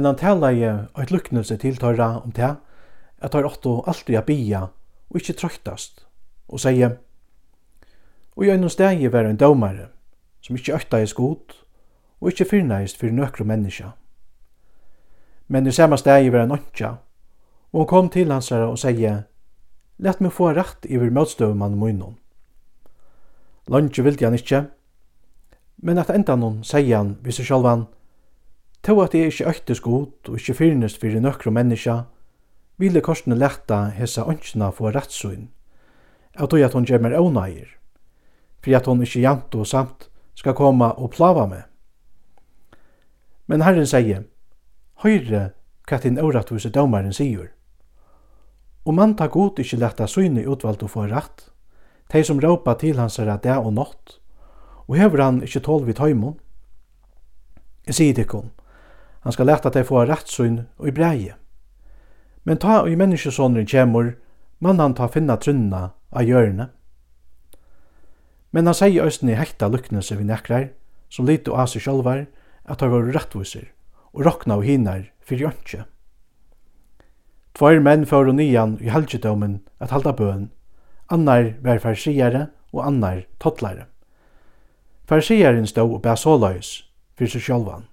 men han talar talaði eit luknelse til tørra om det, at tar åtto alltid a bia og ikkje trøytast, og seie, og i einum stegi var ein dómare, som ikkje øktaðis god, og ikkje fyrnaðist fyrir nøkru menneska. Men i samme stegi var ein ontja, og hon kom til hans og seie, let meg få rett iver møtstøvumann munnen. Lange vildi han ikkje, men at enda noen sier han, hvis jeg sjálf han, To at jeg ikke øktes god og ikke fyrnest fyrir nøkru menneska, ville korsene leta hesa ønskina få rattsyn, av tog at hon gjør mer ånægir, fri at hon ikke jant og samt skal koma og plava meg. Men Herren sier, høyre hva din åratvise dømaren sier. Og man tar god ikke leta syne utvalgt å få rett, de som råpa til hans er det og natt, og hever han ikke tål vid tøymon. Jeg sier det kun, Han skal leta deg få rattsyn og i breie. Men ta og i menneskesåneren kjemur, mann han ta finna trunna av hjørne. Men han sier østen i hekta luknelse vi nekrar, som lite og av seg sjølvar, at han var rettviser, og rokna og hinar fyrir jøntje. Tvær menn fyrir nian i halgjedomen at halda bøen, annar var farsiere og annar tottlare. Farsieren stod og bæ såløys fyrir seg sjølvan.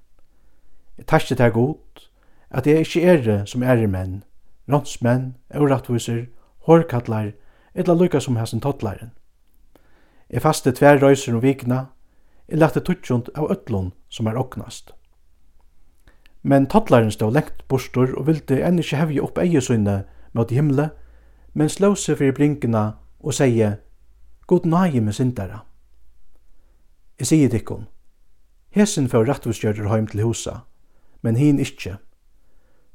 Jeg takkje er godt, at jeg ikkje ere som er menn, rånsmenn, euratviser, hårkallar, etla lukka som hessen tottlaren. Jeg faste tver røyser og vikna, jeg lette tutsjont av ötlun som er oknast. Men tottlaren stod lengt bostor og vilde enn ikkje hevje opp eiesynne mot himle, men slå seg fyrir blinkina og seie, God nage med syndara. Jeg sier dikkon, hesen får rattvistgjører heim til husa, men hin ikkje.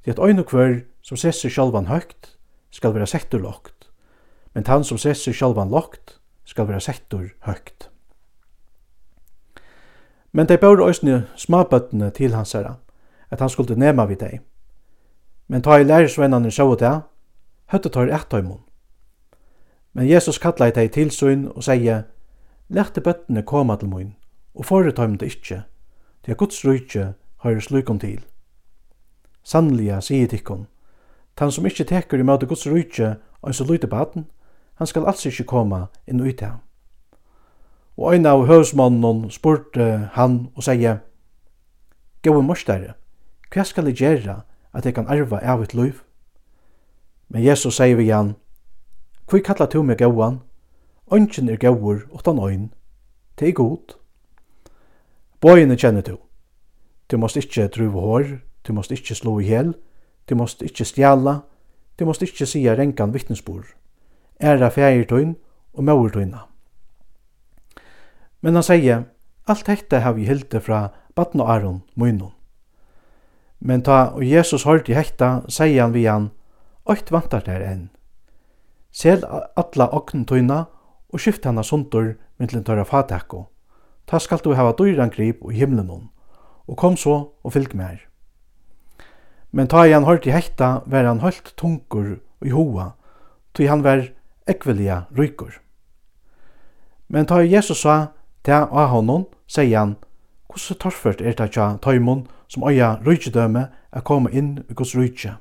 Det at ein og hver som sesser sjálvan høgt skal vera settur lokt, men tann som sesser sjálvan lokt skal vera settur høgt. Men dei bør òsne smabøttene til hans herra, at han skulle nema vid dei. Men ta i lærersvennene sjå det, høtte tar ett av Men Jesus kallar dei til syn og sier, Lærte bøttene koma til mun, og foretar det ikkje, til at Guds rujtje høyre slukom til. Sannliga, sier tikkun, tann som ikkje tekur i møte Guds rujtje og så lute baden, han skal alls ikkje koma inn ut av. Og ein av høvsmannen spurte han og sier, Gåe morsdare, hva skal jeg gjøre at jeg kan arva av et liv? Men Jesus sier vi igjen, Hvor kallar du meg gåan? Ønsken er gåur utan øyn. Det er god. Bøyene kjenner du. Du måst ikkje truve hår, Du måste ikkje slå ihjäl. Du måste ikkje stjala. Du måste ikkje säga renkan vittnesbord. Æra färgertøyn og mauertøyna. Men han sier, alt dette har vi hilde fra Batn og Aron, Moinon. Men ta og Jesus hørt i hekta, sier han vi han, Øyt vantar der enn. Sel alla tøyna og skift hana sundur myndlin tørra fatakko. Ta skal du hava døyran grip og himlen og kom så og fylg mer. Men ta han i hekta var han hølt tungur i hoa, tog han var ekvelia rykur. Men ta Jesus sa til av honom, sier han, hvordan torført er det tja tøymon som øya rykjedøme er koma inn i gos rykje.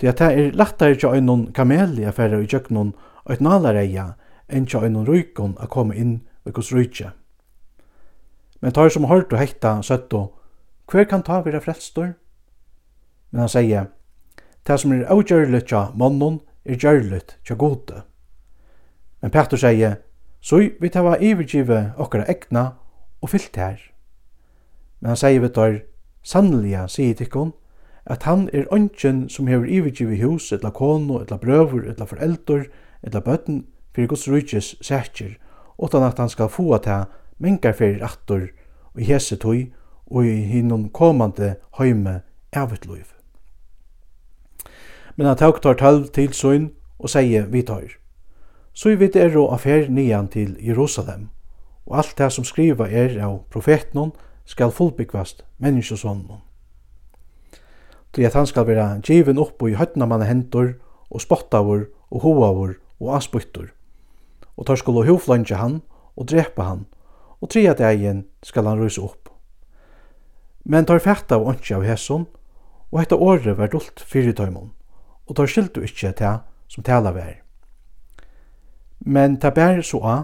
Det at det er lettere tja øynon kameli affære i tjøknon og et nalareia enn tja øynon rykon er koma inn i gos rykje. Men tar som hørt og hekta søtto, hver kan ta vire frelstor? men han sier, «Det som er avgjørlet tja mannen er gjørlet tja gode». Men Petter sier, «Så vi tar var ivergivet okkara egna og fyllt her». Men han sier vi tar, «Sannliga, sier tikkun, at han er ønsken som hever ivergive hus, etla kono, etla brøver, etla foreldor, etla bøtten, fyrir Guds rujtjes sætjer, utan at han skal få ta mengar fyrir attor og hese tøy og i hinnom komande høyme evigt men han tok tar tølv til søgn og sier vi tar. Så vi er og affær nian til Jerusalem, og alt det som skriva er av profetnon skal fullbyggvast menneskesånden. Til at han skal være given opp i høttene man hentor, og spottavur, og hoavur, og asbyttur. Og tar skulle hoflønge han, og drepa han, og tria dagen skal han røyse opp. Men tar fætta av åndsja av hesson, og hetta året var dult fyrir tøymon og tar skiltu ikkje til som tala vær. Men ta bær så a,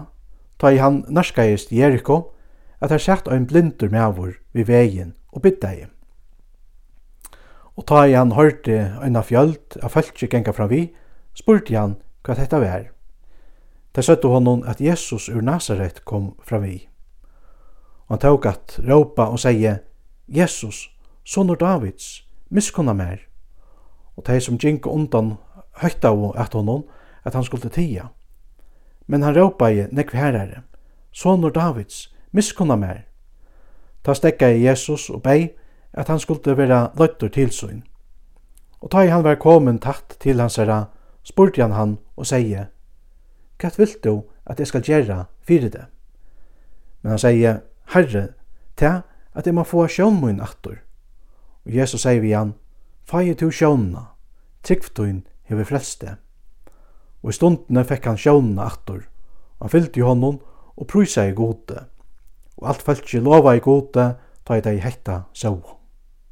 ta i han narskaist Jericho, at han sett ein blindur mevor vi vegin og bytta i. Og ta i han hørte ein av fjöld av fölkje genga fram vi, spurte han hva dette vær. Ta søtte honom at Jesus ur Nazaret kom fram vi. Og han tåg at råpa og seie, Jesus, sonur Davids, miskunna mer og de som gikk undan høyta av at honom, at han skulle tia. Men han råpa i nekv herrare, sonur Davids, miskunna mer. Ta stekka i Jesus og bei at han skulle vera løttur tilsyn. Og ta i han var komin tatt til hans herra, spurte han han og seie, Hva vil du at jeg skal gjera fyrir det? Men han seie, Herre, ta at jeg må få sjån min attur. Og Jesus sier vi han, Feie tu sjónna, tryggftun hefur frelste. Og i stundene fekk han sjónna og Han fyllte i honom og prysa i gode. Og alt fæltje lova i gode, ta i deg hekta sjóa.